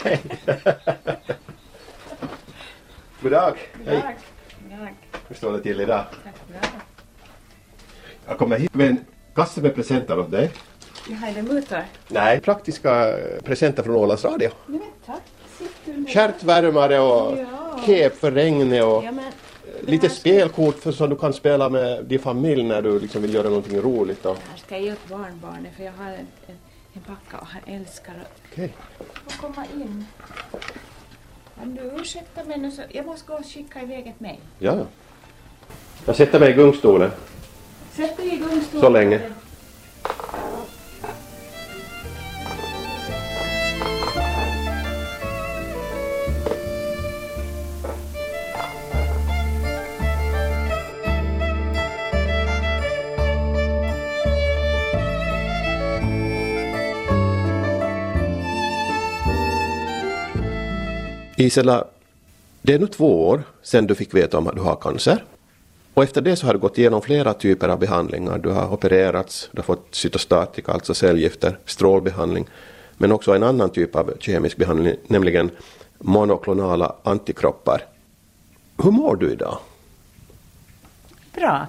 Hej. God dag. Tack. Hur står det till idag? Jag kommer hit med en kasse med presenter åt dig. Jaha, är det mutor? Nej, praktiska presenter från Ålands Radio. Nej tack. Stjärtvärmare och Ja. kep för regnet och Ja, lite ska- spelkort för så du kan spela med din familj när du liksom vill göra någonting roligt. Och... Det här ska jag ge åt barnbarnet för jag har en, en, en packa och han älskar att Okej. Komma in. Kan du ursäkta mig nu så jag måste gå och skicka iväg ett mejl. Ja, ja. Jag sätter mig i gungstolen. Sätt dig i gungstolen. Så länge. Isela, det är nu två år sedan du fick veta om att du har cancer. Och efter det så har du gått igenom flera typer av behandlingar. Du har opererats, du har fått cytostatika, alltså cellgifter, strålbehandling, men också en annan typ av kemisk behandling, nämligen monoklonala antikroppar. Hur mår du idag? Bra.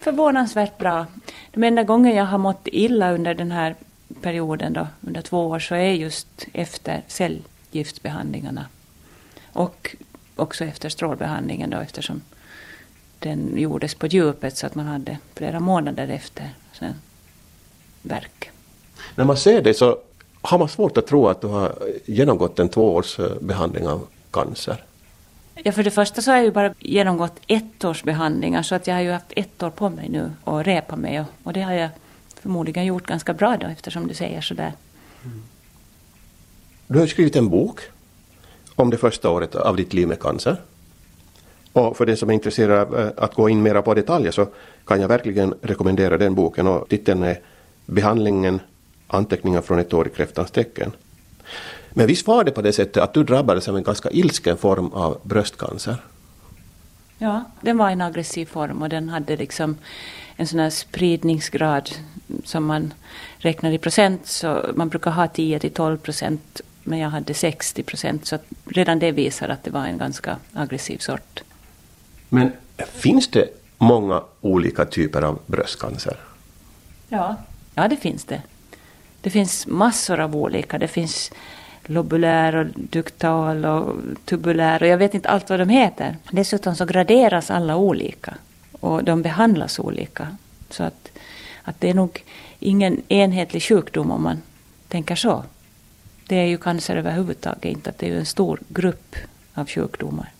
Förvånansvärt bra. De enda gången jag har mått illa under den här perioden då, under två år, så är just efter cellgiftsbehandlingarna. Och också efter strålbehandlingen då, eftersom den gjordes på djupet så att man hade flera månader efter sen verk. När man ser dig så har man svårt att tro att du har genomgått en tvåårs eh, behandling av cancer. Ja, för det första så har jag ju bara genomgått ett års behandlingar så att jag har ju haft ett år på mig nu att repa mig och, och det har jag förmodligen gjort ganska bra då eftersom du säger sådär. Du har skrivit en bok om det första året av ditt liv med cancer. Och för den som är intresserad av eh, att gå in mera på detaljer så kan jag verkligen rekommendera den boken och titeln är Behandlingen anteckningar från ett år i kräftans tecken. Men visst var det på det sättet att du drabbades av en ganska ilsken form av bröstcancer? Ja, den var en aggressiv form och den hade liksom en sån här spridningsgrad som man räknar i procent. Så man brukar ha 10 till 12 procent men jag hade 60 procent så redan det visar att det var en ganska aggressiv sort. Men finns det många olika typer av bröstcancer? Ja. Ja, det finns det. Det finns massor av olika. Det finns lobulär och duktal och tubulär och jag vet inte allt vad de heter. Dessutom så graderas alla olika och de behandlas olika. Så att, att det är nog ingen enhetlig sjukdom om man tänker så. Det är ju cancer överhuvudtaget inte, att det är ju en stor grupp av sjukdomar.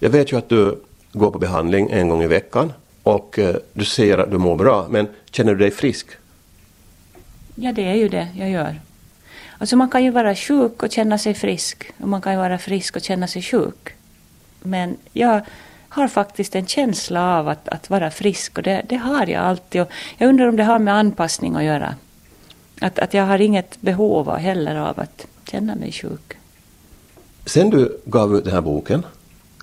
Jag vet ju att du går på behandling en gång i veckan och eh, du säger att du mår bra, men känner du dig frisk? Ja, det är ju det jag gör. Alltså man kan ju vara sjuk och känna sig frisk. Och man kan ju vara frisk och känna sig sjuk. Men jag har faktiskt en känsla av att, att vara frisk och det, det har jag alltid. Och jag undrar om det har med anpassning att göra. Att, att jag har inget behov av heller av att känna mig sjuk. Sen du gav ut den här boken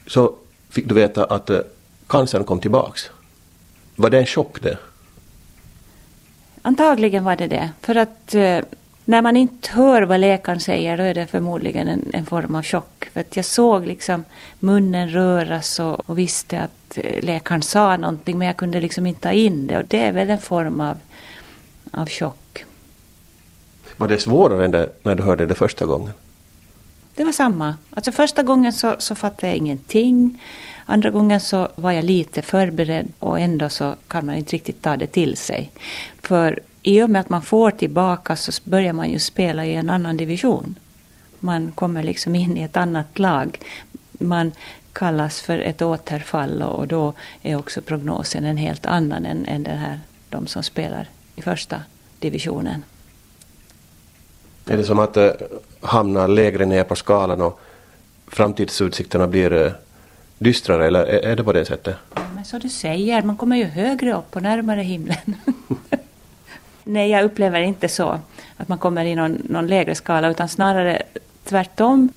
så fick du veta att eh, cancern kom tillbaks. Var det en chock det? Antagligen var det det. För att eh, när man inte hör vad läkaren säger då är det förmodligen en, en form av chock. För att jag såg liksom munnen röras och, och visste att eh, läkaren sa någonting men jag kunde liksom inte ta in det. Och det är väl en form av, av chock. Var det svårare än det när du hörde det första gången? Det var samma. Alltså första gången så, så fattade jag ingenting. Andra gången så var jag lite förberedd och ändå så kan man inte riktigt ta det till sig. För i och med att man får tillbaka så börjar man ju spela i en annan division. Man kommer liksom in i ett annat lag. Man kallas för ett återfall och då är också prognosen en helt annan än, än den här, de som spelar i första divisionen. Är det som att eh, hamna lägre ner på skalan och framtidsutsikterna blir eh, dystrare eller är, är det på det sättet? Ja, men som du säger, man kommer ju högre upp och närmare himlen. Nej, jag upplever inte så, att man kommer i någon, någon lägre skala, utan snarare tvärtom.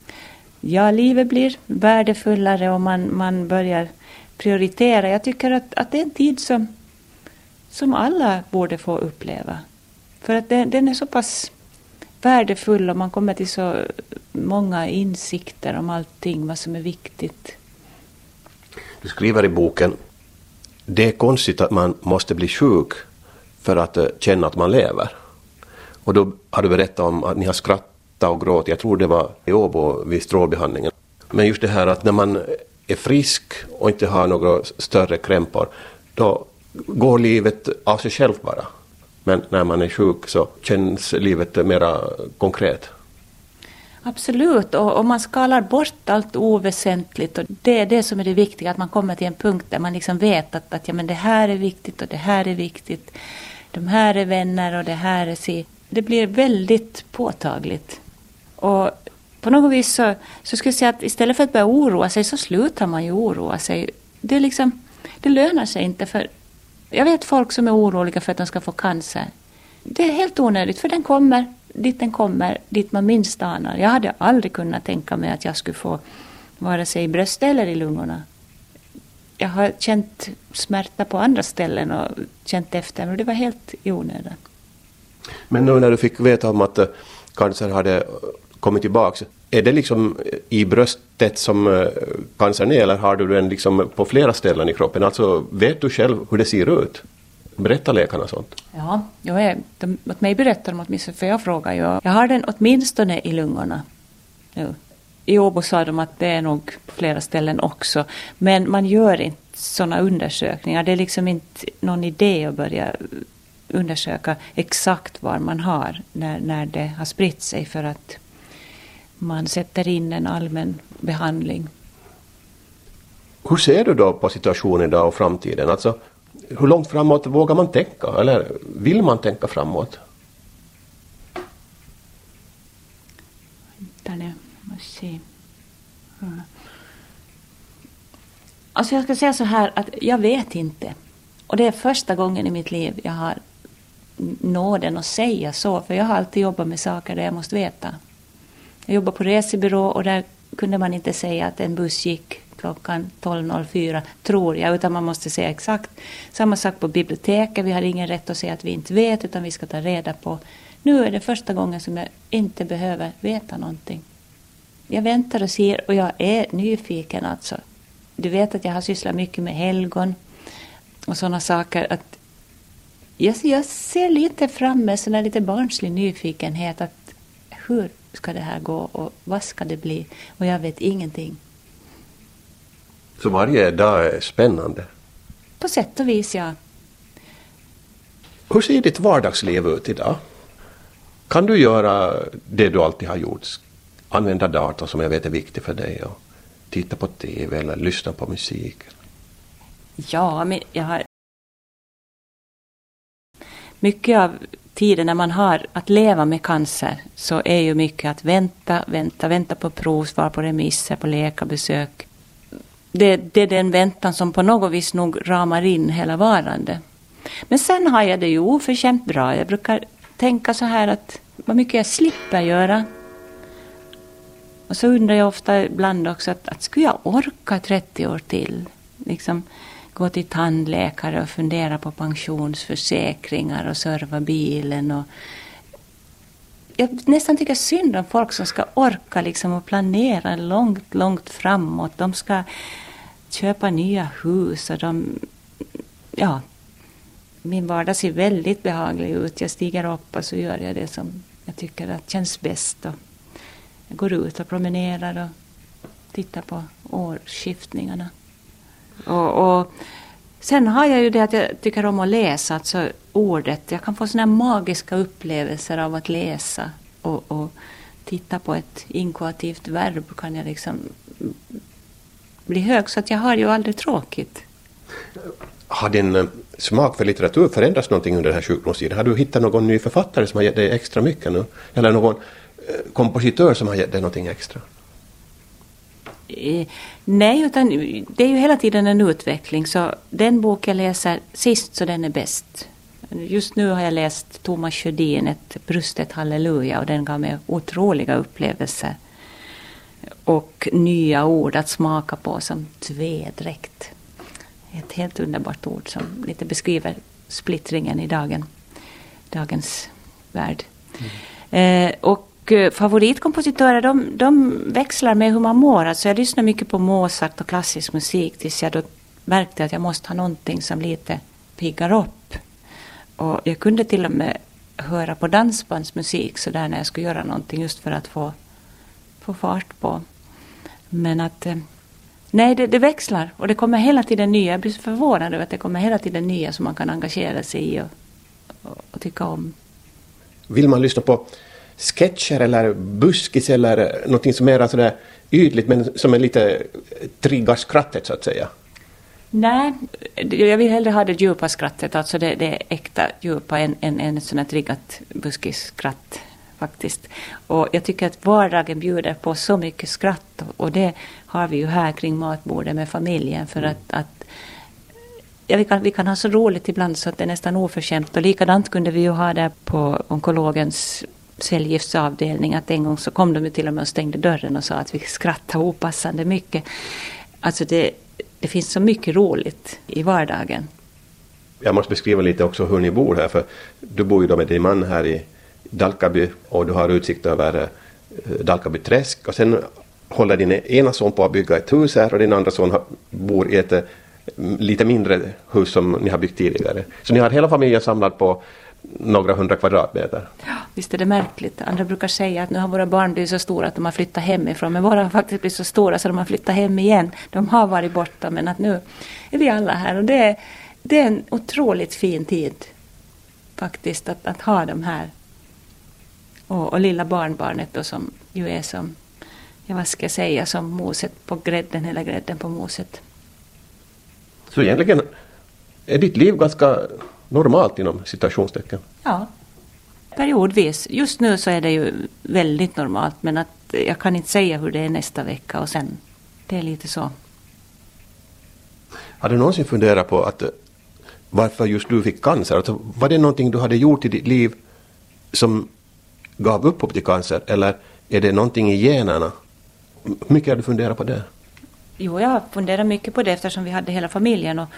Ja, livet blir värdefullare och man, man börjar prioritera. Jag tycker att, att det är en tid som, som alla borde få uppleva. För att den, den är så pass värdefull och man kommer till så många insikter om allting, vad som är viktigt. Du skriver i boken det är konstigt att man måste bli sjuk för att eh, känna att man lever. Och då har du berättat om att ni har skrattat och gråtit, jag tror det var i Åbo vid strålbehandlingen. Men just det här att när man är frisk och inte har några större krämpor, då går livet av sig självt bara. Men när man är sjuk så känns livet mera konkret. Absolut, och och man skalar bort allt oväsentligt och det är det som är det viktiga, att man kommer till en punkt där man liksom vet att, att ja, men det här är viktigt och det här är viktigt. De här är vänner och det här är si. Det blir väldigt påtagligt. Och på något vis så, så skulle jag säga att istället för att börja oroa sig så slutar man ju oroa sig. Det, är liksom, det lönar sig inte för jag vet folk som är oroliga för att de ska få cancer. Det är helt onödigt för den kommer dit den kommer, dit man minst anar. Jag hade aldrig kunnat tänka mig att jag skulle få vare sig i bröstet eller i lungorna. Jag har känt smärta på andra ställen och känt efter, men det var helt i onödan. Men nu när du fick veta om att eh, cancer hade eh, kommit tillbaka, är det liksom eh, i bröstet som eh, cancern är eller har du den liksom på flera ställen i kroppen? Alltså vet du själv hur det ser ut? Berättar läkarna sånt? Ja, jag är, de, åt mig berättar de åtminstone, för jag frågar ju. Jag har den åtminstone i lungorna nu. I Åbo sa de att det är nog på flera ställen också. Men man gör inte sådana undersökningar. Det är liksom inte någon idé att börja undersöka exakt var man har när, när det har spritt sig för att man sätter in en allmän behandling. Hur ser du då på situationen idag och framtiden? Alltså, hur långt framåt vågar man tänka? Eller vill man tänka framåt? Vänta nu, måste se. Mm. Alltså jag ska säga så här att jag vet inte. Och det är första gången i mitt liv jag har nåden att säga så. För jag har alltid jobbat med saker där jag måste veta. Jag jobbade på resebyrå och där kunde man inte säga att en buss gick klockan 12.04, tror jag, utan man måste säga exakt. Samma sak på biblioteket, vi har ingen rätt att säga att vi inte vet, utan vi ska ta reda på. Nu är det första gången som jag inte behöver veta någonting. Jag väntar och ser och jag är nyfiken alltså. Du vet att jag har sysslat mycket med helgon och sådana saker. Att jag, jag ser lite fram med sån lite barnslig nyfikenhet. att Hur ska det här gå och vad ska det bli? Och jag vet ingenting. Så varje dag är spännande? På sätt och vis, ja. Hur ser ditt vardagsliv ut idag? Kan du göra det du alltid har gjort? Använda datorn som jag vet är viktig för dig och titta på TV eller lyssna på musik? Ja, men jag har... Mycket av tiden när man har att leva med cancer så är ju mycket att vänta, vänta, vänta på provsvar, på remisser, på läkarbesök. Det, det är den väntan som på något vis nog ramar in hela varande. Men sen har jag det ju oförtjänt bra. Jag brukar tänka så här att vad mycket jag slipper göra. Och så undrar jag ofta ibland också att, att skulle jag orka 30 år till? Liksom, gå till tandläkare och fundera på pensionsförsäkringar och serva bilen. Och jag nästan tycker synd om folk som ska orka liksom och planera långt, långt framåt. De ska köpa nya hus och de... Ja, min vardag ser väldigt behaglig ut. Jag stiger upp och så gör jag det som jag tycker att känns bäst. Och jag går ut och promenerar och tittar på årsskiftningarna. Och, och, sen har jag ju det att jag tycker om att läsa, alltså ordet. Jag kan få såna magiska upplevelser av att läsa och, och titta på ett inkuativt verb kan jag liksom bli hög. Så att jag har ju aldrig tråkigt. Har din eh, smak för litteratur förändrats någonting under den här sjukdomstiden? Har du hittat någon ny författare som har gett dig extra mycket nu? Eller någon eh, kompositör som har gett dig någonting extra? Eh, nej, utan det är ju hela tiden en utveckling. Så den bok jag läser sist, så den är bäst. Just nu har jag läst Thomas Sjödin, Ett brustet halleluja, och den gav mig otroliga upplevelser. Och nya ord att smaka på som tvedräkt. Ett helt underbart ord som lite beskriver splittringen i dagen, dagens värld. Mm. Eh, och Eh, favoritkompositörer de, de växlar med hur man mår. Alltså jag lyssnar mycket på Mozart och klassisk musik tills jag då märkte att jag måste ha någonting som lite piggar upp. Och jag kunde till och med höra på dansbandsmusik så där när jag skulle göra någonting just för att få, få fart på. Men att eh, nej, det, det, växlar och det kommer hela tiden nya. Jag blir så förvånad över att det kommer hela tiden nya som man kan engagera sig i och, och, och tycka om. Vill man lyssna på sketcher eller buskis eller någonting som är sådär ytligt men som är lite triggar skrattet så att säga? Nej, jag vill hellre ha det djupa skrattet, alltså det, det äkta djupa än, än, än ett sånt här triggat buskisskratt faktiskt. Och jag tycker att vardagen bjuder på så mycket skratt och det har vi ju här kring matbordet med familjen för att, att ja, vi, kan, vi kan ha så roligt ibland så att det är nästan oförskämt och likadant kunde vi ju ha det på onkologens cellgiftsavdelning att en gång så kom de ju till och med och stängde dörren och sa att vi skrattade opassande mycket. Alltså det, det finns så mycket roligt i vardagen. Jag måste beskriva lite också hur ni bor här, för du bor ju då med din man här i Dalkaby och du har utsikt över eh, Dalkaby träsk och sen håller din ena son på att bygga ett hus här och din andra son bor i ett eh, lite mindre hus som ni har byggt tidigare. Så ni har hela familjen samlad på några hundra kvadratmeter. Ja, visst är det märkligt. Andra brukar säga att nu har våra barn blivit så stora att de har flyttat hemifrån. Men våra har faktiskt blivit så stora så de har flyttat hem igen. De har varit borta men att nu är vi alla här. Och det är, det är en otroligt fin tid faktiskt att, att ha dem här. Och, och lilla barnbarnet då som ju är som, ja vad ska jag säga, som moset på grädden eller grädden på moset. Så egentligen är ditt liv ganska normalt inom citationstecken? Ja, periodvis. Just nu så är det ju väldigt normalt men att jag kan inte säga hur det är nästa vecka och sen. Det är lite så. Har du någonsin funderat på att varför just du fick cancer? Alltså, var det någonting du hade gjort i ditt liv som gav upphov till cancer eller är det någonting i generna? Hur mycket har du funderat på det? Jo, jag har funderat mycket på det eftersom vi hade hela familjen och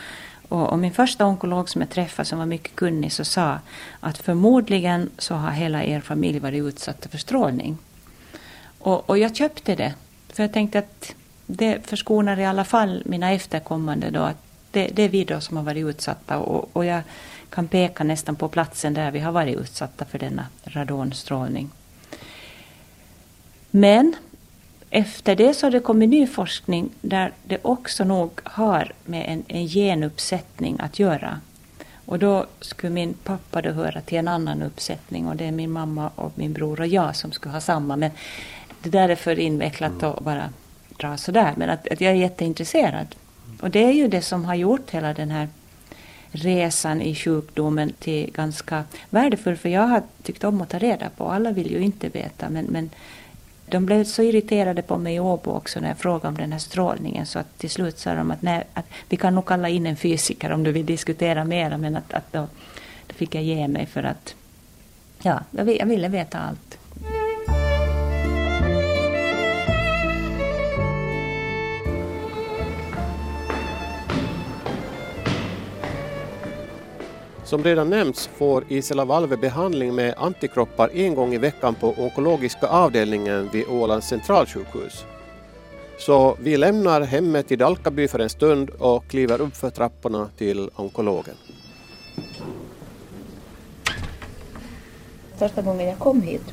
och, och, min första onkolog som jag träffade som var mycket kunnig så sa att förmodligen så har hela er familj varit utsatta för strålning. Och, och jag köpte det. För jag tänkte att det förskonar i alla fall mina efterkommande då att det, det är vi då som har varit utsatta och, och jag kan peka nästan på platsen där vi har varit utsatta för denna radonstrålning. Men efter det så har det kommit ny forskning där det också nog har med en, en genuppsättning att göra. Och då skulle min pappa då höra till en annan uppsättning och det är min mamma och min bror och jag som skulle ha samma. Men det där är för invecklat att bara dra sådär. Men att, att jag är jätteintresserad. Och det är ju det som har gjort hela den här resan i sjukdomen till ganska värdefull. För jag har tyckt om att ta reda på. Alla vill ju inte veta. Men, men de blev så irriterade på mig i Åbo också när jag frågade om den här strålningen så att till slut sa de att, nej, att vi kan nog kalla in en fysiker om du vill diskutera mera men att, att då, då fick jag ge mig för att ja, jag ville veta allt. Som redan nämnts får Isela Valve behandling med antikroppar en gång i veckan på onkologiska avdelningen vid Ålands centralsjukhus. Så vi lämnar hemmet i Dalkaby för en stund och kliver upp för trapporna till onkologen. Första gången jag kom hit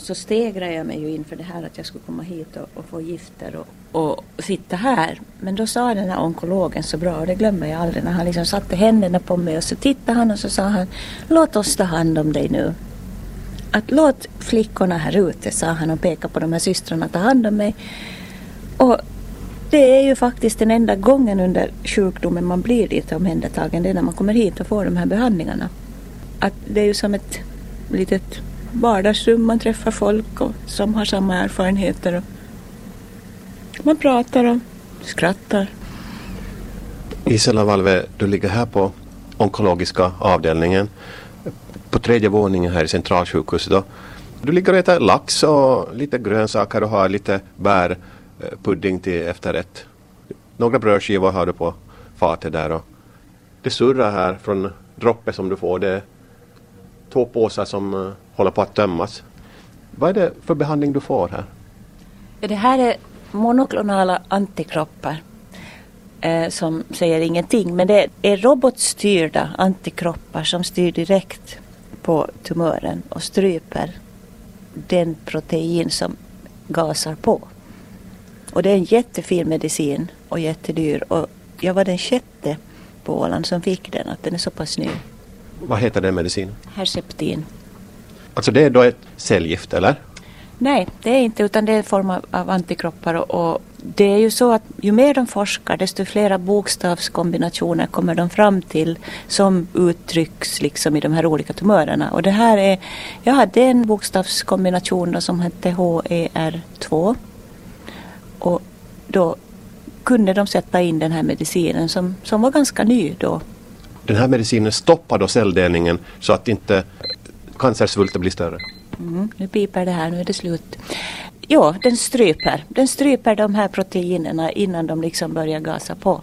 så stegrade jag mig ju inför det här att jag skulle komma hit och, och få gifter och, och, sitta här. Men då sa den här onkologen så bra och det glömmer jag aldrig när han liksom satte händerna på mig och så tittade han och så sa han låt oss ta hand om dig nu. Att låt flickorna här ute, sa han och pekade på de här systrarna, ta hand om mig. Och det är ju faktiskt den enda gången under sjukdomen man blir lite omhändertagen, det är när man kommer hit och får de här behandlingarna. Att det är ju som ett litet vardagsrum, man träffar folk och, som har samma erfarenheter. Och man pratar och skrattar. Isela Valve, du ligger här på onkologiska avdelningen på tredje våningen här i centralsjukhuset. Då. Du ligger och äter lax och lite grönsaker och har lite bärpudding eh, till efterrätt. Några brödskivor har du på fatet där och det surrar här från droppet som du får. Det är två påsar som eh, håller på att tömmas. Vad är det för behandling du får här? Det här är monoklonala antikroppar eh, som säger ingenting. Men det är robotstyrda antikroppar som styr direkt på tumören och stryper den protein som gasar på. Och det är en jättefin medicin och jättedyr. Och jag var den sjätte på Åland som fick den, att den är så pass ny. Vad heter den medicinen? Herceptin. Alltså det är då ett cellgift, eller? Nej, det är inte, utan det är en form av, av antikroppar. Och, och, det är ju så att ju mer de forskar, desto flera bokstavskombinationer kommer de fram till som uttrycks liksom i de här olika tumörerna. Och det här är, jag hade en bokstavskombination som hette HER2. Och då kunde de sätta in den här medicinen som, som var ganska ny då. Den här medicinen stoppar då celldelningen så att inte cancersvulten blir större? Mm, nu piper det här, nu är det slut. Ja, den stryper. Den stryper de här proteinerna innan de liksom börjar gasa på.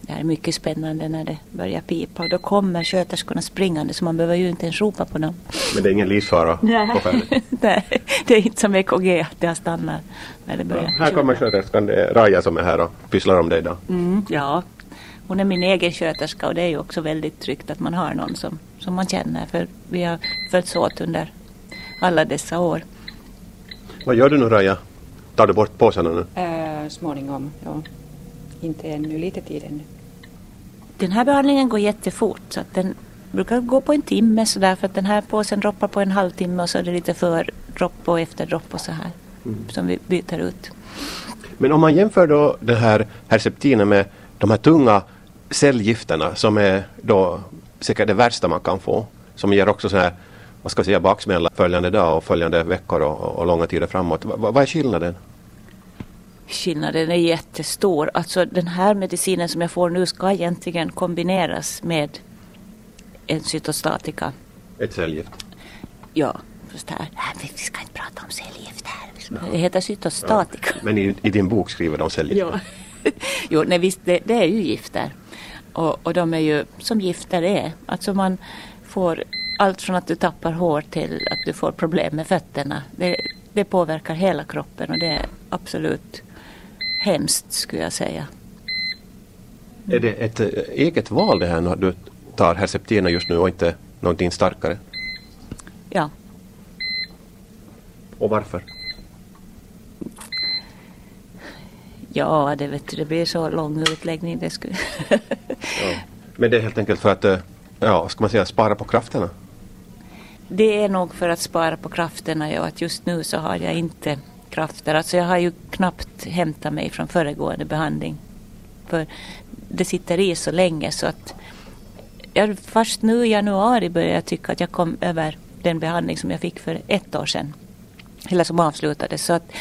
Det är mycket spännande när det börjar pipa och då kommer sköterskorna springande så man behöver ju inte ens ropa på dem. Men det är ingen livsfara Nej. Nej, det är inte som EKG att det har stannat när det börjar. Ja, här kommer sköterskan, det är Raja som är här och pysslar om dig idag. Mm, ja, hon är min egen sköterska och det är ju också väldigt tryggt att man har någon som, som man känner för vi har följts åt under alla dessa år. Vad gör du nu Raja? Tar du bort påsarna nu? Äh, småningom, ja. Inte ännu, lite tid ännu. Den här behandlingen går jättefort så att den brukar gå på en timme sådär för att den här påsen droppar på en halvtimme och så är det lite för dropp och efterdropp och så här mm. som vi byter ut. Men om man jämför då den här herceptinen med de här tunga cellgifterna som är då säkert det värsta man kan få. Som ger också så här, vad ska jag säga, baksmälla följande dag och följande veckor och, och långa tider framåt. V vad är skillnaden? Skillnaden är jättestor. Alltså den här medicinen som jag får nu ska egentligen kombineras med en cytostatika. Ett cellgift? Ja, just här. Nej, vi ska inte prata om cellgift här. Det heter cytostatika. Ja, men i, i, din bok skriver de cellgift? Ja. jo, nej, visst, det, det, är ju gifter. Och, och de är ju som gifter är. Alltså man får allt från att du tappar hår till att du får problem med fötterna. Det, det påverkar hela kroppen och det är absolut hemskt skulle jag säga. Är det ett eh, eget val det här när du tar Herceptina just nu och inte någonting starkare? Ja. Och varför? Ja, det, vet du, det blir så lång utläggning. Det skulle... ja. Men det är helt enkelt för att, eh, ja, ska man säga, spara på krafterna? Det är nog för att spara på krafterna, ja. Att just nu så har jag inte krafter. Alltså jag har ju knappt hämtat mig från föregående behandling. För det sitter i så länge så att jag, först nu i januari började jag tycka att jag kom över den behandling som jag fick för ett år sedan. Eller som avslutades. Så att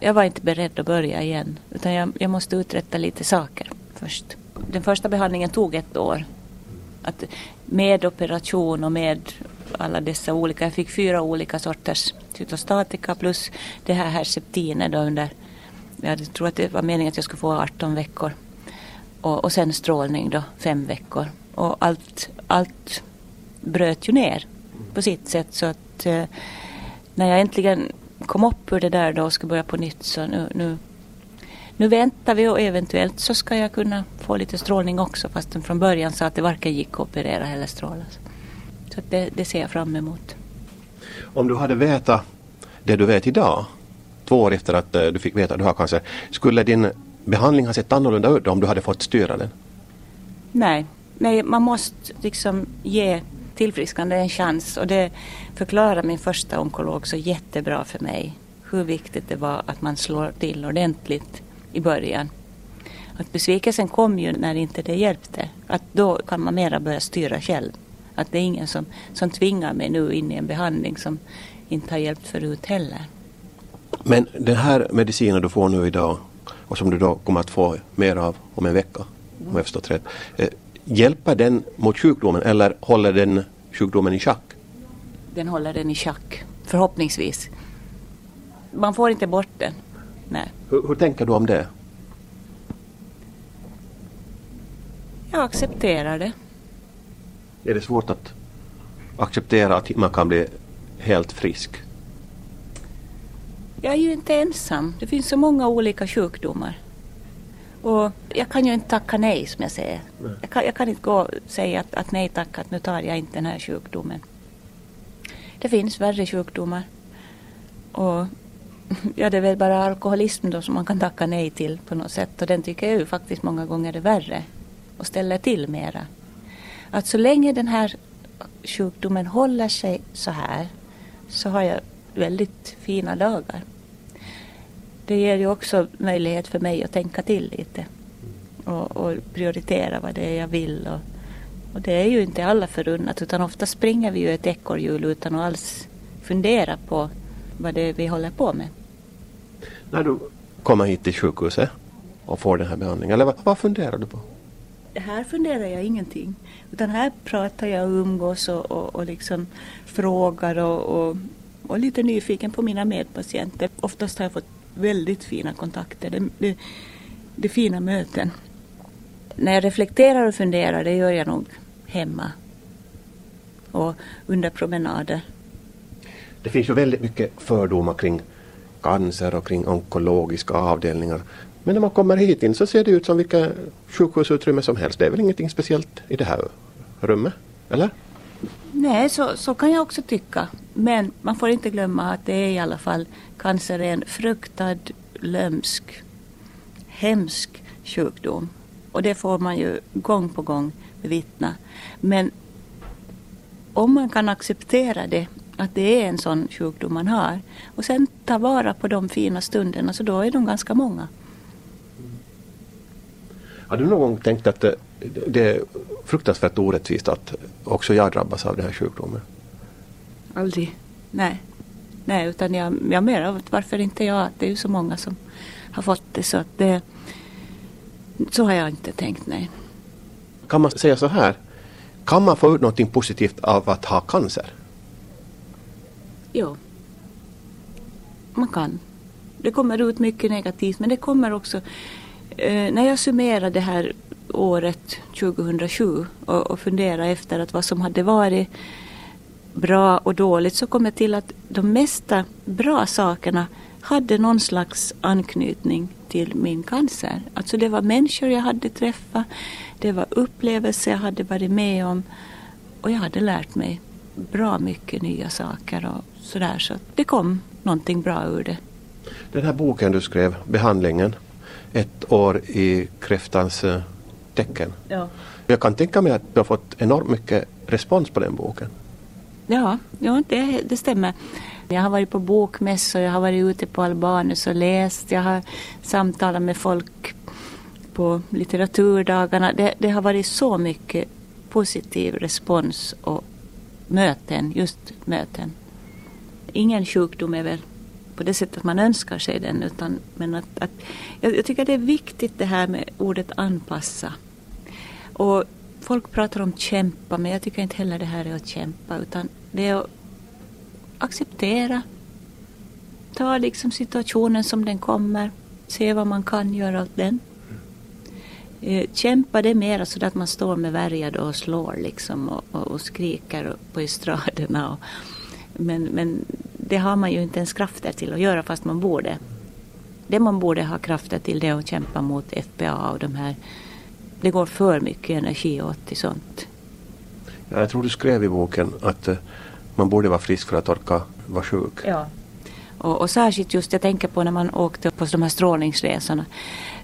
jag var inte beredd att börja igen. Utan jag, jag måste uträtta lite saker först. Den första behandlingen tog ett år. Att med operation och med alla dessa olika, jag fick fyra olika sorters cytostatika plus det här herceptinet. då under, jag tror att det var meningen att jag skulle få 18 veckor. Och, och sen strålning då, fem veckor. Och allt, allt bröt ju ner på sitt sätt så att eh, när jag äntligen kom upp ur det där då och skulle börja på nytt så nu, nu, nu väntar vi och eventuellt så ska jag kunna få lite strålning också fastän från början sa att det varken gick att operera eller strålas. Så det, det ser jag fram emot. Om du hade vetat det du vet idag, två år efter att eh, du fick veta att du har cancer, skulle din behandling ha sett annorlunda ut om du hade fått styra den? Nej, nej man måste liksom ge tillfrisknande en chans och det förklarar min första onkolog så jättebra för mig. Hur viktigt det var att man slår till ordentligt i början. Att besvikelsen kom ju när inte det hjälpte. Att då kan man mera börja styra själv. Att det är ingen som, som tvingar mig nu in i en behandling som inte har hjälpt förut heller. Men den här medicinen du får nu idag och som du då kommer att få mer av om en vecka, om jag förstått rätt. Eh, hjälper den mot sjukdomen eller håller den sjukdomen i schack? Den håller den i schack, förhoppningsvis. Man får inte bort den. Nej. Hur, hur tänker du om det? Jag accepterar det. Är det svårt att acceptera att man kan bli helt frisk? Jag är ju inte ensam. Det finns så många olika sjukdomar. Och jag kan ju inte tacka nej som jag säger. Jag kan, jag kan inte gå och säga att, att nej tack, att nu tar jag inte den här sjukdomen. Det finns värre sjukdomar. Och ja, det är väl bara alkoholism då som man kan tacka nej till på något sätt. Och den tycker jag ju faktiskt många gånger är värre och ställer till mera. Att så länge den här sjukdomen håller sig så här så har jag väldigt fina dagar. Det ger ju också möjlighet för mig att tänka till lite och, och prioritera vad det är jag vill. Och, och, det är ju inte alla förunnat utan ofta springer vi ju ett ekorrhjul utan att alls fundera på vad det är vi håller på med. När du kommer hit till sjukhuset och får den här behandlingen, eller vad, vad funderar du på? Här funderar jag ingenting. Utan här pratar jag och umgås och, och, och liksom frågar och, och, och lite nyfiken på mina medpatienter. Oftast har jag fått väldigt fina kontakter. Det, det, det är fina möten. När jag reflekterar och funderar, det gör jag nog hemma och under promenader. Det finns ju väldigt mycket fördomar kring cancer och kring onkologiska avdelningar. Men när man kommer hit in så ser det ut som vilka sjukhusutrymme som helst. Det är väl ingenting speciellt i det här rummet? Eller? Nej, så, så kan jag också tycka. Men man får inte glömma att det är i alla fall cancer är en fruktad, lömsk, hemsk sjukdom. Och det får man ju gång på gång bevittna. Men om man kan acceptera det, att det är en sån sjukdom man har och sen ta vara på de fina stunderna, så då är de ganska många. Har du någon gång tänkt att det, det är fruktansvärt orättvist att också jag drabbas av den här sjukdomen? Aldrig. Nej. Nej, utan jag, jag menar varför inte jag? Det är ju så många som har fått det så att det... Så har jag inte tänkt, nej. Kan man säga så här? Kan man få ut något positivt av att ha cancer? Jo. Man kan. Det kommer ut mycket negativt men det kommer också Eh, när jag summerar det här året 2007 och, och funderar efter att vad som hade varit bra och dåligt så kom jag till att de mesta bra sakerna hade någon slags anknytning till min cancer. Alltså det var människor jag hade träffat, det var upplevelser jag hade varit med om och jag hade lärt mig bra mycket nya saker och sådär så det kom någonting bra ur det. Den här boken du skrev, Behandlingen, ett år i kräftans eh, tecken. Ja. Jag kan tänka mig att du har fått enormt mycket respons på den boken. Ja, ja det, det stämmer. Jag har varit på bokmässor, jag har varit ute på Albanus och läst, jag har samtalat med folk på litteraturdagarna. Det, det har varit så mycket positiv respons och möten, just möten. Ingen sjukdom är väl på det sättet man önskar sig den. Utan, men att, att, jag, jag tycker det är viktigt det här med ordet anpassa. Och folk pratar om kämpa men jag tycker inte heller det här är att kämpa utan det är att acceptera. Ta liksom situationen som den kommer. Se vad man kan göra åt den. Eh, kämpa det är mera så att man står med värjad och slår liksom och, och, och skriker på estraderna. Och, men, men det har man ju inte ens krafter till att göra fast man borde. Det man borde ha krafter till det är att kämpa mot FPA och de här. Det går för mycket energi åt till sånt. Ja, jag tror du skrev i boken att uh, man borde vara frisk för att orka vara sjuk. Ja. Och, och särskilt just, jag tänker på när man åkte på de här strålningsresorna.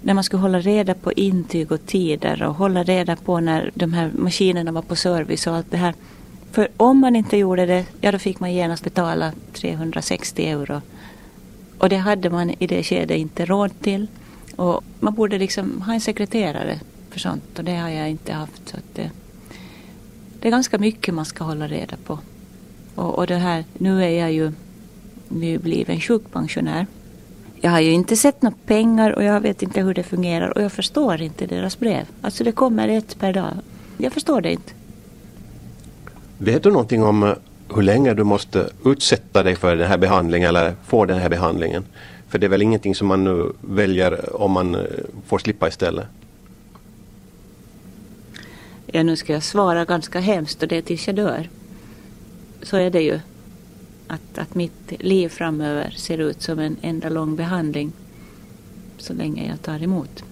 När man skulle hålla reda på intyg och tider och hålla reda på när de här maskinerna var på service och allt det här. För om man inte gjorde det, ja då fick man genast betala 360 euro. Och det hade man i det skedet inte råd till. Och man borde liksom ha en sekreterare för sånt och det har jag inte haft. Så det, det, är ganska mycket man ska hålla reda på. Och, och det här, nu är jag ju nybliven sjukpensionär. Jag har ju inte sett några pengar och jag vet inte hur det fungerar och jag förstår inte deras brev. Alltså det kommer ett per dag. Jag förstår det inte. Vet du någonting om eh, hur länge du måste utsätta dig för den här behandlingen eller få den här behandlingen? För det är väl ingenting som man nu väljer om man eh, får slippa istället? Ja, nu ska jag svara ganska hemskt och det är tills jag dör. Så är det ju. Att, att mitt liv framöver ser ut som en enda lång behandling så länge jag tar emot.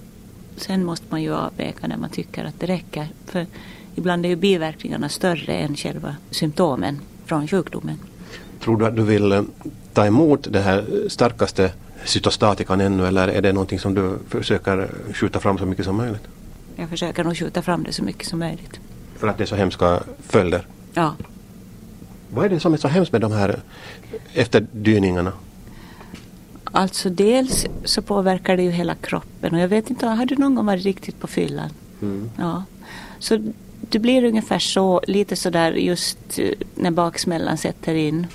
Sen måste man ju avväga när man tycker att det räcker. För ibland är ju biverkningarna större än själva symptomen från sjukdomen. Tror du att du vill eh, ta emot det här starkaste cytostatikan ännu eller är det någonting som du försöker skjuta fram så mycket som möjligt? Jag försöker nog skjuta fram det så mycket som möjligt. För att det är så hemska följder? Ja. Vad är det som är så hemskt med de här efterdyningarna? Alltså dels så påverkar det ju hela kroppen och jag vet inte, har du någon gång varit riktigt på fyllan? Mm. Ja. Så det blir ungefär så, lite sådär just eh, när baksmällan sätter in.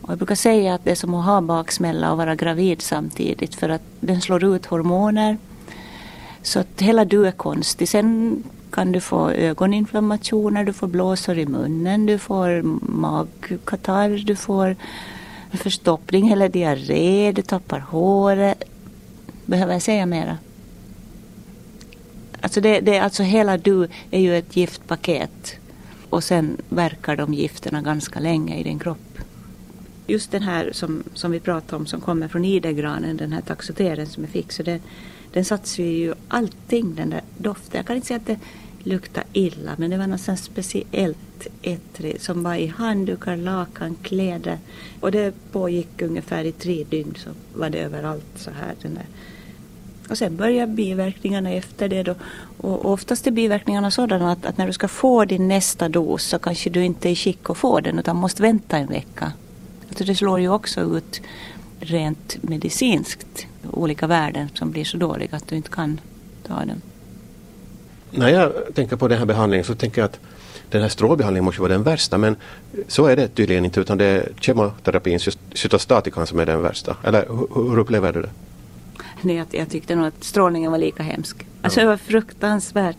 Och jag brukar säga att det är som att ha baksmälla och vara gravid samtidigt för att den slår ut hormoner. Så att hela du är konstig. Sen kan du få ögoninflammationer, du får blåsor i munnen, du får magkatarr, du får förstoppning eller diarré, du tappar håret. Behöver jag säga mera? Alltså det, det, alltså hela du är ju ett giftpaket. Och sen verkar de gifterna ganska länge i din kropp. Just den här som, som vi pratade om som kommer från idegranen, den här taxoteren som jag fick. Så det, den satsar ju allting, den där doften. Jag kan inte säga att det lukta illa men det var något sånt speciellt ettrig som var i handdukar, lakan, kläder. Och det pågick ungefär i tre dygn så var det överallt så här. Den där. Och sen börjar biverkningarna efter det då. Och oftast är biverkningarna sådana att, att när du ska få din nästa dos så kanske du inte är i skick att få den utan måste vänta en vecka. Alltså det slår ju också ut rent medicinskt olika värden som blir så dåliga att du inte kan ta dem. När jag tänker på den här behandlingen så tänker jag att den här strålbehandlingen måste vara den värsta men så är det tydligen inte utan det är kemoterapin, cytostatikan som är den värsta. Eller hur, hur upplever du det? Nej, jag, jag tyckte nog att strålningen var lika hemsk. Alltså det var fruktansvärt.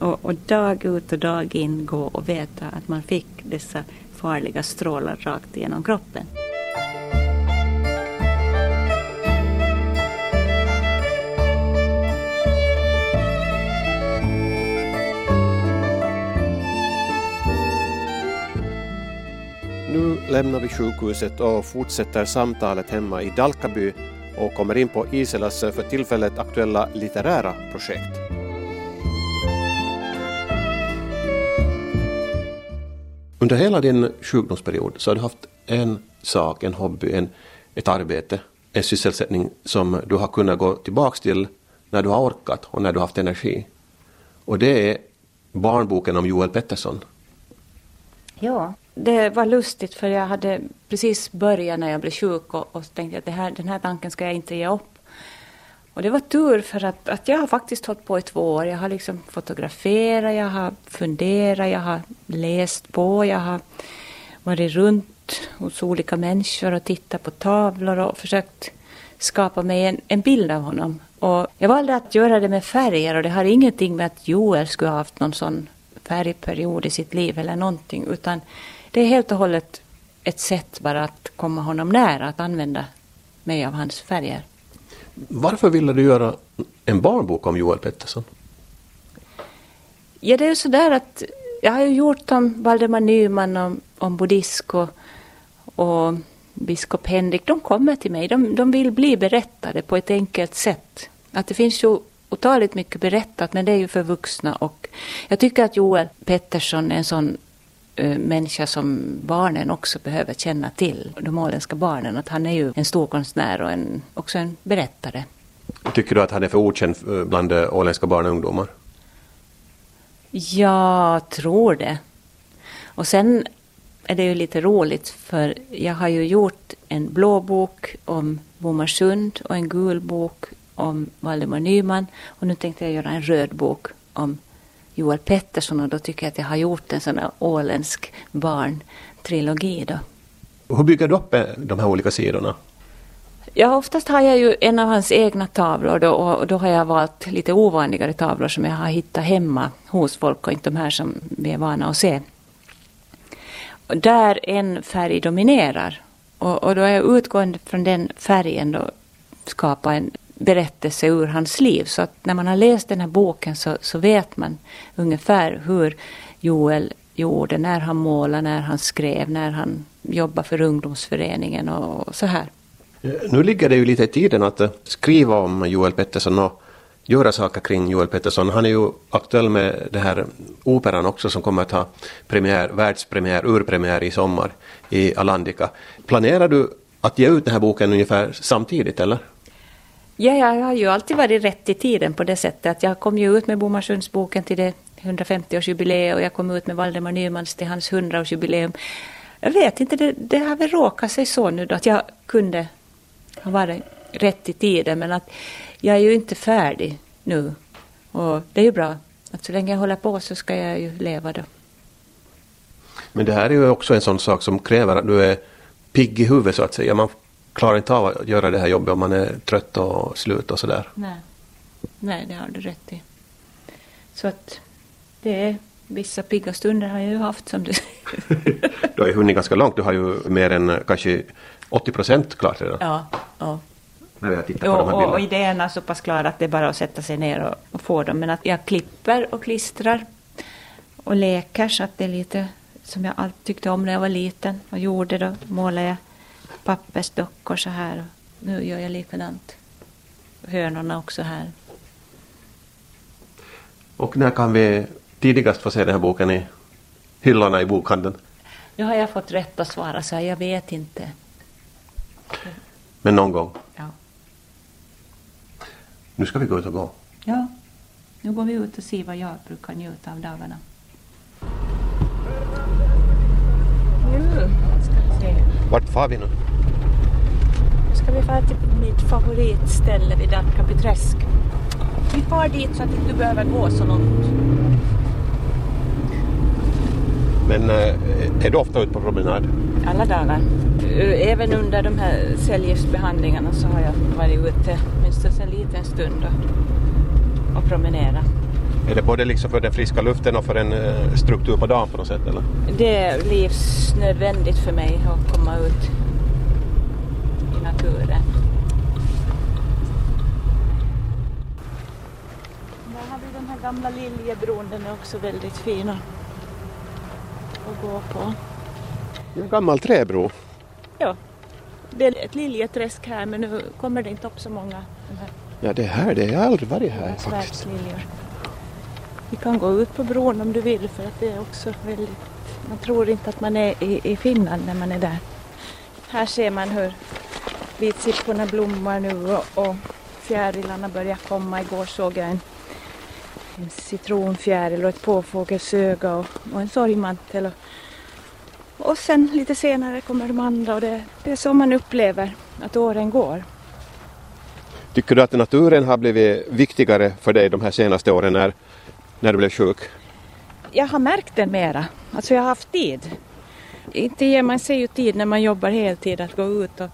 Och, och dag ut och dag in gå och veta att man fick dessa farliga strålar rakt igenom kroppen. Lämnar vi sjukhuset och fortsätter samtalet hemma i Dalkaby och kommer in på Iselas för tillfället aktuella litterära projekt. Under hela din sjukdomsperiod så har du haft en sak, en hobby, en, ett arbete, en sysselsättning som du har kunnat gå tillbaks till när du har orkat och när du har haft energi. Och det är barnboken om Joel Pettersson. Ja, det var lustigt för jag hade precis börjat när jag blev sjuk och, och tänkte att det här, den här tanken ska jag inte ge upp. Och det var tur för att, att jag har faktiskt hållit på i två år. Jag har liksom fotograferat, jag har funderat, jag har läst på, jag har varit runt hos olika människor och tittat på tavlor och försökt skapa mig en, en bild av honom. Och jag valde att göra det med färger och det har ingenting med att Joel skulle ha haft någon sån färgperiod i sitt liv eller någonting utan det är helt och hållet ett sätt bara att komma honom nära, att använda mig av hans färger. Varför ville du göra en barnbok om Joel Pettersson? Ja, det är ju sådär att jag har ju gjort om Valdemar Nyman, om, om Bodisco och biskop Henrik. De kommer till mig. De, de vill bli berättade på ett enkelt sätt. Att det finns ju otaligt mycket berättat, men det är ju för vuxna. Och jag tycker att Joel Pettersson är en sån människa som barnen också behöver känna till. De åländska barnen. Att han är ju en stor konstnär och en, också en berättare. Tycker du att han är för okänd bland åländska barn och ungdomar? Jag tror det. Och sen är det ju lite roligt för jag har ju gjort en blå bok om Bomarsund och en gul bok om Valdemar Nyman och nu tänkte jag göra en röd bok om Joel Pettersson och då tycker jag att jag har gjort en sån här åländsk barntrilogi då. Hur bygger du upp de här olika sidorna? Ja, oftast har jag ju en av hans egna tavlor då, och då har jag valt lite ovanligare tavlor som jag har hittat hemma hos folk och inte de här som vi är vana att se. Och där en färg dominerar och, och då är jag utgående från den färgen då skapa en berättelse ur hans liv. Så att när man har läst den här boken så, så vet man ungefär hur Joel gjorde, när han målade, när han skrev, när han jobbade för ungdomsföreningen och så här. Eh, nu ligger det ju lite i tiden att eh, skriva om Joel Pettersson och göra saker kring Joel Pettersson. Han är ju aktuell med det här operan också som kommer att ha premiär, världspremiär, urpremiär i sommar i Alandica. Planerar du att ge ut den här boken ungefär samtidigt eller? Ja, jag har ju alltid varit rätt i tiden på det sättet att jag kom ju ut med Bomarsundsboken till det 150-årsjubileet och jag kom ut med Valdemar Nymans till hans 100-årsjubileum. Jag vet inte, det, det har väl råkat sig så nu då att jag kunde ha varit rätt i tiden men att jag är ju inte färdig nu. Och det är ju bra. Att så länge jag håller på så ska jag ju leva då. Men det här är ju också en sån sak som kräver att du är pigg i huvudet så att säga. Man klarar inte av att göra det här jobbet om man är trött och slut och sådär. Nej. Nej, det har du rätt i. Så att det är vissa pigga stunder har jag ju haft som du säger. du har ju hunnit ganska långt. Du har ju mer än kanske 80 procent klart redan. Ja, ja. När jag tittar Och, på de här och, idéerna är så pass klara att det är bara att sätta sig ner och, och få dem. Men att jag klipper och klistrar och leker så att det är lite som jag alltid tyckte om när jag var liten och gjorde då. Målade jag pappersdockor så här nu gör jag likadant. Hönorna också här. Och när kan vi tidigast få se den här boken i hyllorna i bokhandeln? Nu har jag fått rätt att svara så här, jag vet inte. Men någon gång. Ja. Nu ska vi gå ut och gå. ja, nu går vi ut och ser vad jag brukar njuta av dagarna. Nu ska vi se. Vart far vi nu? Ska vi fara till mitt favoritställe vid Dackapiträsk. Vi far dit så att du inte behöver gå så långt. Men eh, är du ofta ute på promenad? Alla dagar. Även under de här cellgiftsbehandlingarna så har jag varit ute minst en liten stund och, och promenerat. Är det både liksom för den friska luften och för en eh, struktur på dagen på något sätt eller? Det är livsnödvändigt för mig att komma ut naturen. Där har vi den här gamla Liljebron, den är också väldigt fin att gå på. En gammal träbro. Ja, det är ett liljeträsk här men nu kommer det inte upp så många Ja det är här, det har jag aldrig varit här faktiskt. Vi kan gå ut på bron om du vill för att det är också väldigt, man tror inte att man är i, i Finland när man är där. Här ser man hur vitsipporna blommar nu och, och fjärilarna börjar komma. Igår såg jag en, en citronfjäril och ett påfågelsöga och, och en sorgmantel. Och, och sen lite senare kommer de andra och det, det är så man upplever att åren går. Tycker du att naturen har blivit viktigare för dig de här senaste åren när, när du blev sjuk? jag har märkt den mera. Alltså jag har haft tid. Inte ger man sig ju tid när man jobbar heltid att gå ut och,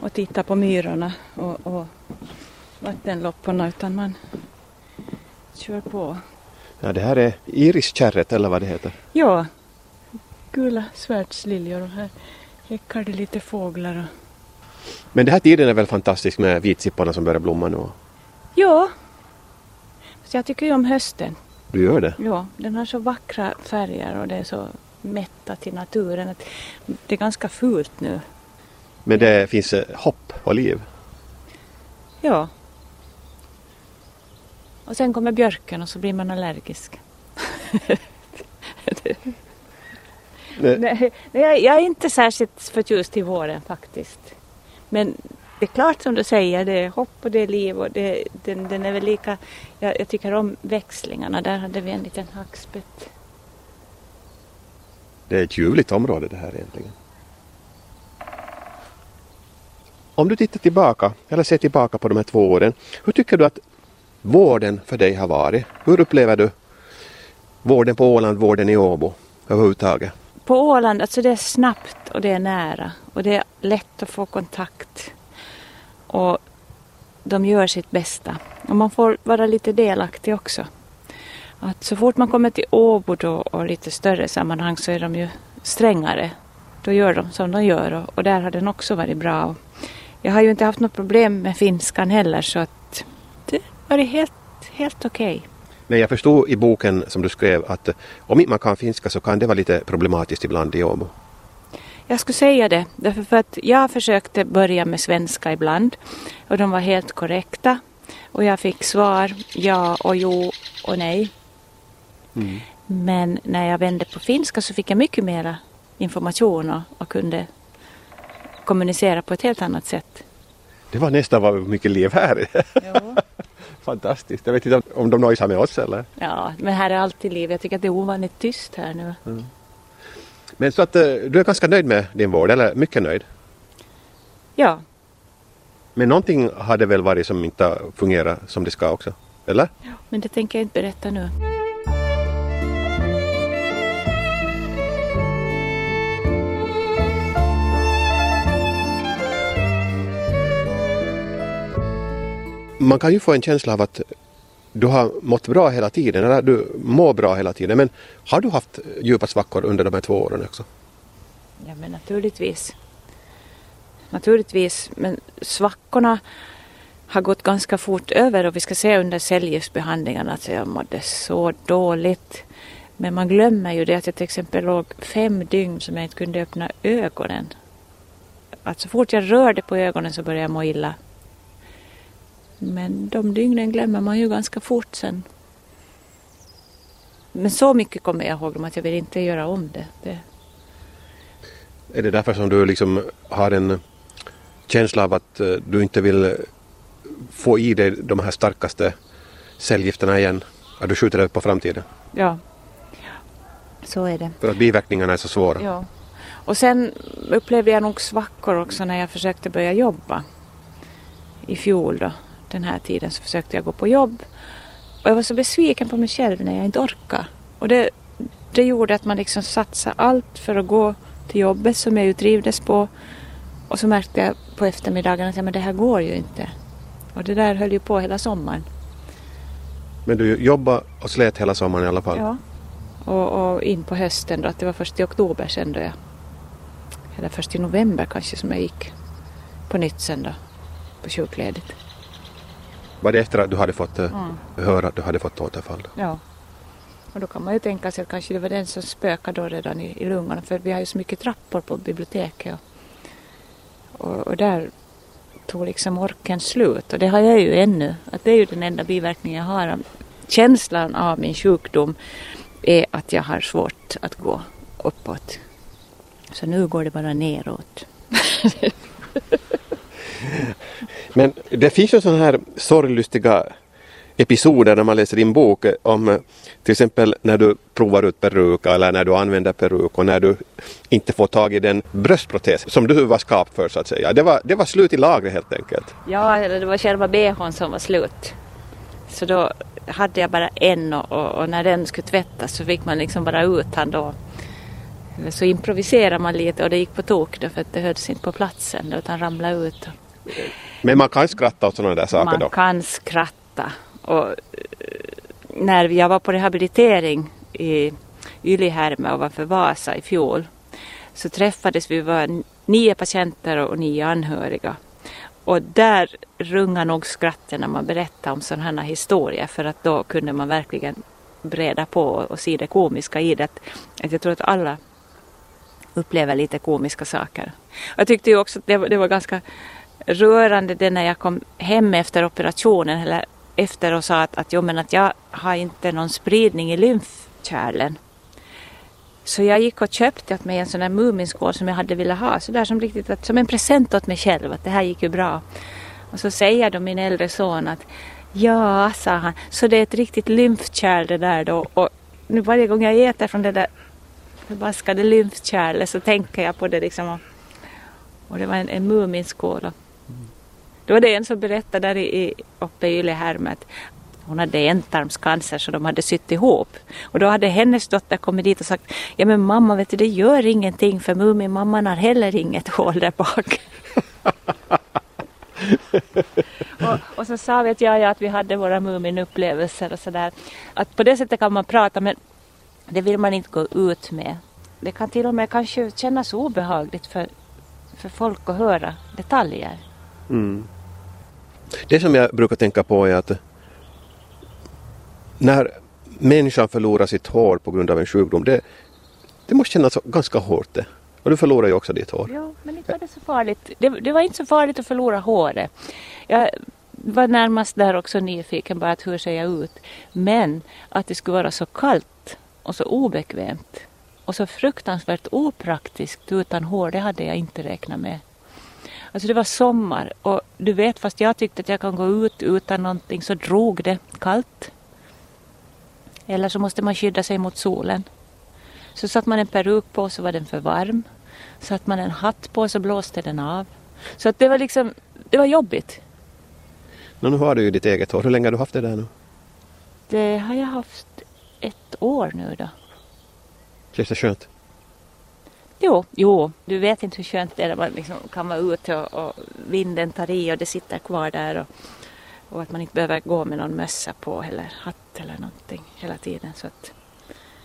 och titta på myrorna och, och vattenlopporna utan man kör på. Ja det här är iriskärret eller vad det heter. Ja, gula svärdsliljor och här häckar det lite fåglar. Och... Men den här tiden är väl fantastisk med vitsipporna som börjar blomma nu? Ja, så jag tycker ju om hösten. Du gör det? Ja, den har så vackra färger och det är så mättat i naturen. Det är ganska fult nu. Men det finns eh, hopp och liv? Ja. Och sen kommer björken och så blir man allergisk. Nej. Nej, jag är inte särskilt förtjust i våren faktiskt. Men det är klart som du säger, det är hopp och det är liv och det, den, den är väl lika... Jag, jag tycker om växlingarna, där hade vi en liten hackspett. Det är ett ljuvligt område det här egentligen. Om du tittar tillbaka, eller ser tillbaka på de här två åren, hur tycker du att vården för dig har varit? Hur upplever du vården på Åland, vården i Åbo överhuvudtaget? På Åland, alltså det är snabbt och det är nära och det är lätt att få kontakt. Och de gör sitt bästa. Och man får vara lite delaktig också. Att så fort man kommer till Åbo då och lite större sammanhang så är de ju strängare. Då gör de som de gör och, och där har den också varit bra. Jag har ju inte haft något problem med finskan heller så att det har varit helt, helt okej. Men jag förstod i boken som du skrev att eh, om inte man kan finska så kan det vara lite problematiskt ibland i Åbo. Jag skulle säga det, därför för att jag försökte börja med svenska ibland och de var helt korrekta. Och jag fick svar ja och jo och nej. Mm. Men när jag vände på finska så fick jag mycket mera information och, och kunde kommunicera på ett helt annat sätt. Det var nästan vad mycket liv här. Ja. Fantastiskt. Jag vet inte om de nojsar med oss eller? ja, men här är alltid liv. Jag tycker att det är ovanligt tyst här nu. Men så att eh, du är ganska nöjd med din vård, eller mycket nöjd? Ja, Men någonting har det väl varit som inte har fungerat som det ska också? Eller? men det tänker jag inte berätta nu. Man kan ju få en känsla av att du har mått bra hela tiden, eller du mår bra hela tiden. Men har du haft djupa svackor under de här två åren också? Ja, men naturligtvis. Naturligtvis, men svackorna har gått ganska fort över och vi ska se under cellgiftsbehandlingarna att jag mådde så dåligt. Men man glömmer ju det att jag till exempel låg fem dygn som jag inte kunde öppna ögonen. Att så fort jag rörde på ögonen så började jag må illa. Men de dygnen glömmer man ju ganska fort sen. Men så mycket kommer jag ihåg om att jag vill inte göra om det. det Är det därför som du liksom har en känsla av att eh, du inte vill få i dig de här starkaste cellgifterna igen? Att du skjuter det på framtiden? ja. Så är det. För att biverkningarna är så svåra? Ja. Och sen upplevde jag nog svackor också när jag försökte börja jobba. I fjol då, den här tiden så försökte jag gå på jobb. Och jag var så besviken på mig själv när jag inte orkade. Och det, det gjorde att man liksom satsade allt för att gå till jobbet som jag ju trivdes på. Och så märkte jag på eftermiddagen att ja, men det här går ju inte. Och det där höll ju på hela sommaren. Men du jobbade och slet hela sommaren i alla fall? Ja. Och, och in på hösten då, att det var först i oktober sen då jag, eller först i november kanske som jag gick på nytt sen då, på sjukledigt. Var det efter att du hade fått eh, Mm. höra att du hade fått återfall? Ja. Och då kan man ju tänka sig att kanske det var den som spökade då redan i, i lungorna för vi har ju så mycket trappor på biblioteket. Och, och, och där tog liksom orken slut och det har jag ju ännu. Att det är ju den enda biverkningen jag har. Känslan av min sjukdom är att jag har svårt att gå uppåt. Så nu går det bara neråt. Men det finns ju sådana här sorglustiga episoder när man läser din bok om eh, till exempel när du provar ut peruk eller när du använder peruk och när du inte får tag i den bröstprotes som du var skapt för så att säga. Det var, det var slut i lagret helt enkelt. Ja, eller det var själva bhn som var slut. Så då hade jag bara en och, och, och när den skulle tvättas så fick man liksom bara ut han då. Så improviserade man lite och det gick på tok då för att det hölls inte på platsen utan ramlade ut. Men man kan skratta åt sådana där saker Man då. kan skratta. Och eh, när jag var på rehabilitering i Ylihärme ovanför Vasa i fjol så träffades vi, var nio patienter och nio anhöriga. Och där rungade nog skratten när man berättade om sådana här historier för att då kunde man verkligen breda på och se det komiska i det. Att, jag tror att alla upplever lite komiska saker. Jag tyckte ju också att det var, det var ganska rörande det när jag kom hem efter operationen eller efter och sa att, att, jo, men att jag har inte någon spridning i lymfkärlen. Så jag gick och köpte åt mig en sån där Muminskål som jag hade velat ha, så där som, riktigt, att, som en present åt mig själv, att det här gick ju bra. Och så säger då min äldre son att ja, sa han, så det är ett riktigt lymfkärl det där då. Och nu varje gång jag äter från det där förbaskade lymfkärlet så tänker jag på det liksom. Och, och det var en, en Muminskål. Och, det var det en som berättade där i, uppe i Ylehärme att hon hade ändtarmscancer så de hade sytt ihop. Och då hade hennes dotter kommit dit och sagt Ja men mamma vet du det gör ingenting för Muminmamman har heller inget hål där bak. och, och så sa vi att, ja, ja, att vi hade våra Muminupplevelser och sådär. Att på det sättet kan man prata men det vill man inte gå ut med. Det kan till och med kanske kännas obehagligt för, för folk att höra detaljer. Mm. Det som jag brukar tänka på är att när människan förlorar sitt hår på grund av en sjukdom, det, det måste kännas ganska hårt det. Och du förlorade ju också ditt hår. Ja, men inte var det så farligt. Det, det var inte så farligt att förlora håret. Jag var närmast där också nyfiken bara att hur ser jag ut. Men att det skulle vara så kallt och så obekvämt och så fruktansvärt opraktiskt utan hår, det hade jag inte räknat med. Alltså det var sommar och du vet fast jag tyckte att jag kan gå ut utan någonting så drog det kallt. Eller så måste man skydda sig mot solen. Så satt man en peruk på så var den för varm. Satt man en hatt på så blåste den av. Så att det var liksom, det var jobbigt. Men nu har du ju ditt eget hår. Hur länge har du haft det där nu? Det har jag haft ett år nu då. Känns det skönt? Jo, jo, du vet inte hur skönt det är när man liksom kan vara ute och, och vinden tar i och det sitter kvar där. Och, och att man inte behöver gå med någon mössa på eller hatt eller någonting hela tiden. Så att,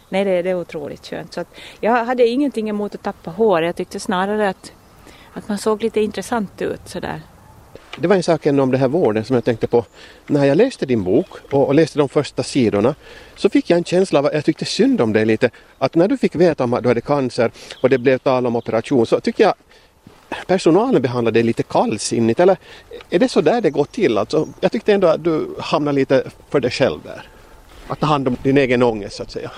nej, det, det är otroligt skönt. Så att, jag hade ingenting emot att tappa hår. Jag tyckte snarare att, att man såg lite intressant ut sådär. Det var en sak om det här vården som jag tänkte på. När jag läste din bok och, och läste de första sidorna så fick jag en känsla av att jag tyckte synd om dig lite. Att när du fick veta om att du hade cancer och det blev tal om operation så tyckte jag personalen behandlade dig lite kallsinnigt eller är det så där det går till? Alltså, jag tyckte ändå att du hamnade lite för dig själv där. Att ta hand om din egen ångest så att säga.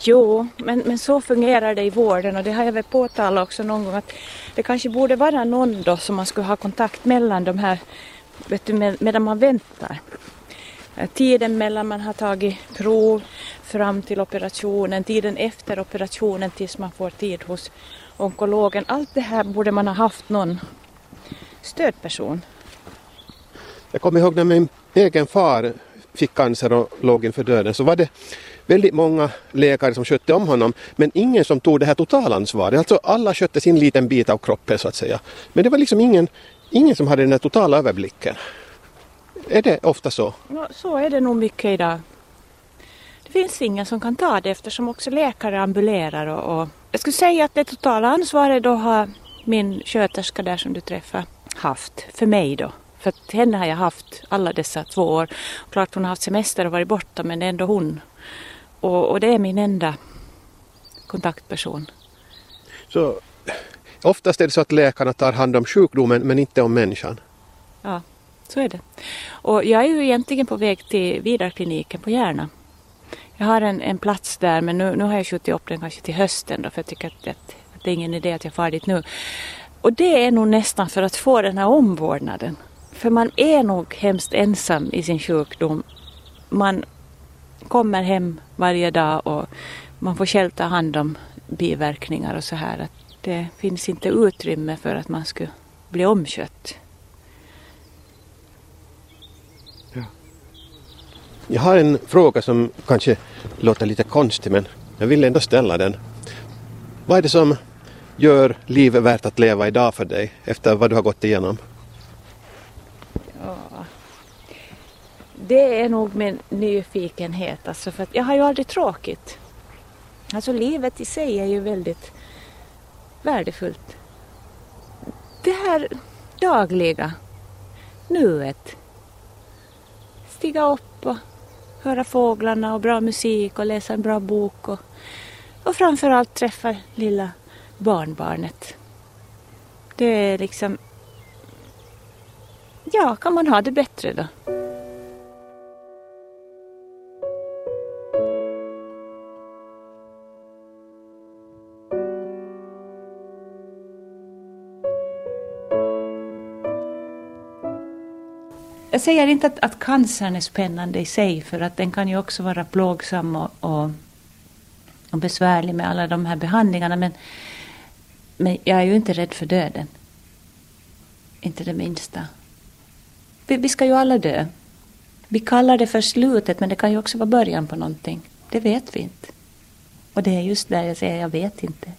Jo, men, men så fungerar det i vården och det har jag väl påtalat också någon gång att det kanske borde vara någon då som man skulle ha kontakt mellan de här, vet du, med, medan man väntar. Eh, tiden mellan man har tagit prov fram till operationen, tiden efter operationen tills man får tid hos onkologen. Allt det här borde man ha haft någon stödperson. Jag kommer ihåg när min egen far fick cancer och låg inför döden så var det väldigt många läkare som skötte om honom men ingen som tog det här totalansvaret. Alltså alla skötte sin liten bit av kroppen så att säga. Men det var liksom ingen, ingen som hade den här totala överblicken. Är det ofta så? Ja, så är det nog mycket idag. Det finns ingen som kan ta det eftersom också läkare ambulerar och, och jag skulle säga att det totala ansvaret då har min sköterska där som du träffar haft för mig då. För att henne har jag haft alla dessa två år. Klart hon har haft semester och varit borta men det är ändå hon. Och, och det är min enda kontaktperson. Så oftast är det så att läkarna tar hand om sjukdomen men inte om människan? Ja, så är det. Och jag är ju egentligen på väg till Vidarkliniken på Järna. Jag har en, en plats där men nu, nu har jag skjutit upp den kanske till hösten då för jag tycker att, att, att det är ingen idé att jag far dit nu. Och det är nog nästan för att få den här omvårdnaden. För man är nog hemskt ensam i sin sjukdom. Man kommer hem varje dag och man får själv ta hand om biverkningar och så här. Att det finns inte utrymme för att man skulle bli omkött. Ja. Jag har en fråga som kanske låter lite konstig men jag vill ändå ställa den. Vad är det som gör livet värt att leva idag för dig efter vad du har gått igenom? Det är nog min nyfikenhet alltså för att jag har ju aldrig tråkigt. Alltså livet i sig är ju väldigt värdefullt. Det här dagliga, nuet. Stiga upp och höra fåglarna och bra musik och läsa en bra bok och, och framförallt träffa lilla barnbarnet. Det är liksom... Ja, kan man ha det bättre då? Jag säger inte att, att cancern är spännande i sig för att den kan ju också vara plågsam och, och, och besvärlig med alla de här behandlingarna. Men, men jag är ju inte rädd för döden. Inte det minsta. Vi, vi ska ju alla dö. Vi kallar det för slutet men det kan ju också vara början på någonting. Det vet vi inte. Och det är just där jag säger jag vet inte.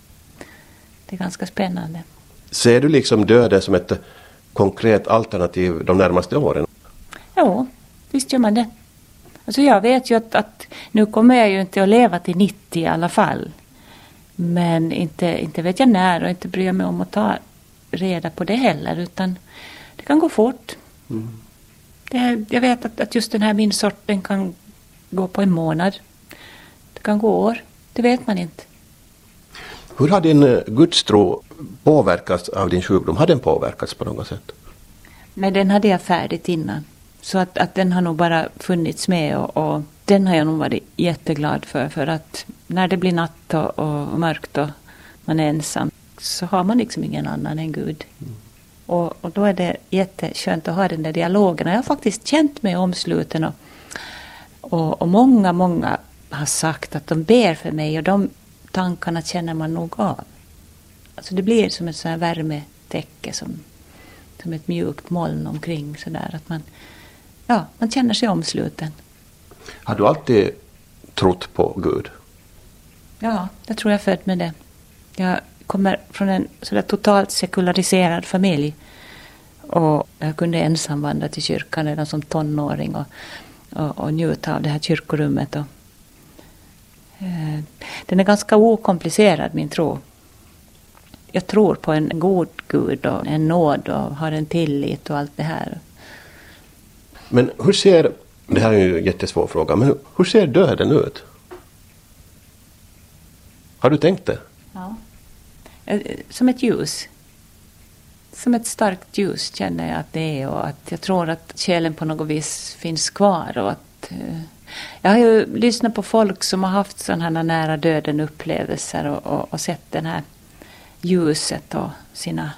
Det är ganska spännande. Ser du liksom döden som ett konkret alternativ de närmaste åren? Ja, visst gör man det. Alltså jag vet ju att, att nu kommer jag ju inte att leva till 90 i alla fall. Men inte, inte vet jag när och inte bryr jag mig om att ta reda på det heller utan det kan gå fort. Mm. Det, jag vet att, att just den här min sorten kan gå på en månad. Det kan gå år. Det vet man inte. Hur har din eh, gudstro påverkats av din sjukdom? Har den påverkats på något sätt? Nej, den hade jag färdigt innan. Så att, att den har nog bara funnits med och, och den har jag nog varit jätteglad för. För att när det blir natt och, och mörkt och man är ensam så har man liksom ingen annan än Gud. Mm. Och, och, då är det jätteskönt att ha den där dialogen. Jag har faktiskt känt mig omsluten och, och, och många, många har sagt att de ber för mig och de tankarna känner man nog av. Alltså det blir som ett så här värmetäcke, som, som ett mjukt moln omkring sådär. Att man, ja, man känner sig omsluten. Har du alltid trott på Gud? Ja, jag tror jag född med det. Jag kommer från en sådär totalt sekulariserad familj. Och jag kunde ensam vandra till kyrkan redan som tonåring och, och, och njuta av det här kyrkorummet. Och, eh, den är ganska okomplicerad, min tro. Jag tror på en god Gud och en nåd och har en tillit och allt det här. Men hur ser, det här är ju en jättesvår fråga, men hur ser döden ut? Har du tänkt det? Ja. Eh, som ett ljus. Som ett starkt ljus känner jag att det är och att jag tror att själen på något vis finns kvar. Och att, eh, jag har ju lyssnat på folk som har haft sådana här nära döden upplevelser och, och, och sett det här ljuset och sina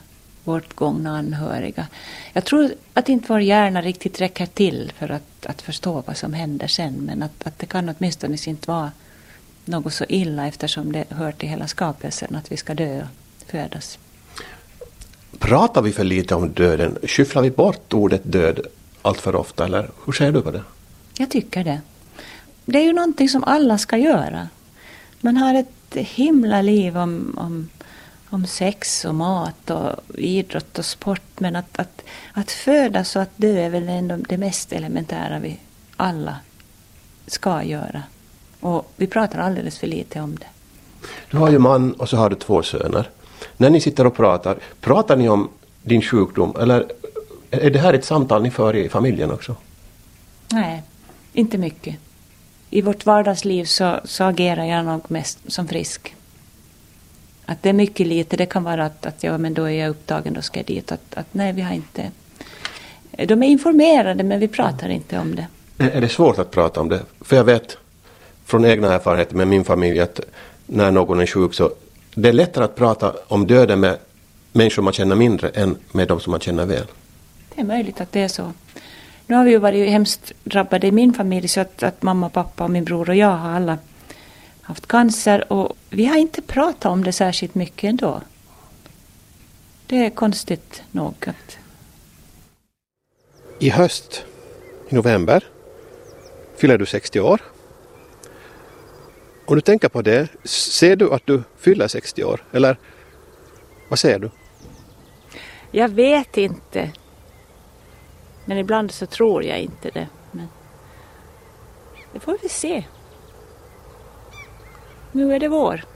bortgångna anhöriga. Jag tror att inte vår hjärna riktigt räcker till för att, att förstå vad som händer sen men att, att det kan åtminstone inte vara något så illa eftersom det hör till hela skapelsen att vi ska dö och födas. Pratar vi för lite om döden? Skyfflar vi bort ordet död allt för ofta eller hur ser du på det? Jag tycker det. Det är ju någonting som alla ska göra. Man har ett himla liv om, om, om sex och mat och idrott och sport men att, att, att födas och att dö är väl ändå det mest elementära vi alla ska göra. Och vi pratar alldeles för lite om det. Du har ju man och så har du två söner. När ni sitter och pratar, pratar ni om din sjukdom eller är det här ett samtal ni för i familjen också? Nej, inte mycket. I vårt vardagsliv så, så agerar jag nog mest som frisk. Att det är mycket lite, det kan vara att, att ja, men då är jag upptagen, då ska jag dit. Att, att nej, vi har inte... De är informerade men vi pratar inte om det. Är det svårt att prata om det? För jag vet från egna erfarenheter med min familj att när någon är sjuk så det är lättare att prata om döden med människor man känner mindre än med de som man känner väl. Det är möjligt att det är så. Nu har vi ju varit hemskt drabbade i min familj så att, att mamma, pappa och min bror och jag har alla haft cancer och vi har inte pratat om det särskilt mycket ändå. Det är konstigt nog att... I höst, i november, fyller du 60 år. Om du tänker på det, ser du att du fyller 60 år? Eller vad ser du? Jag vet inte. Men ibland så tror jag inte det. Men det får vi se. Nu är det vår.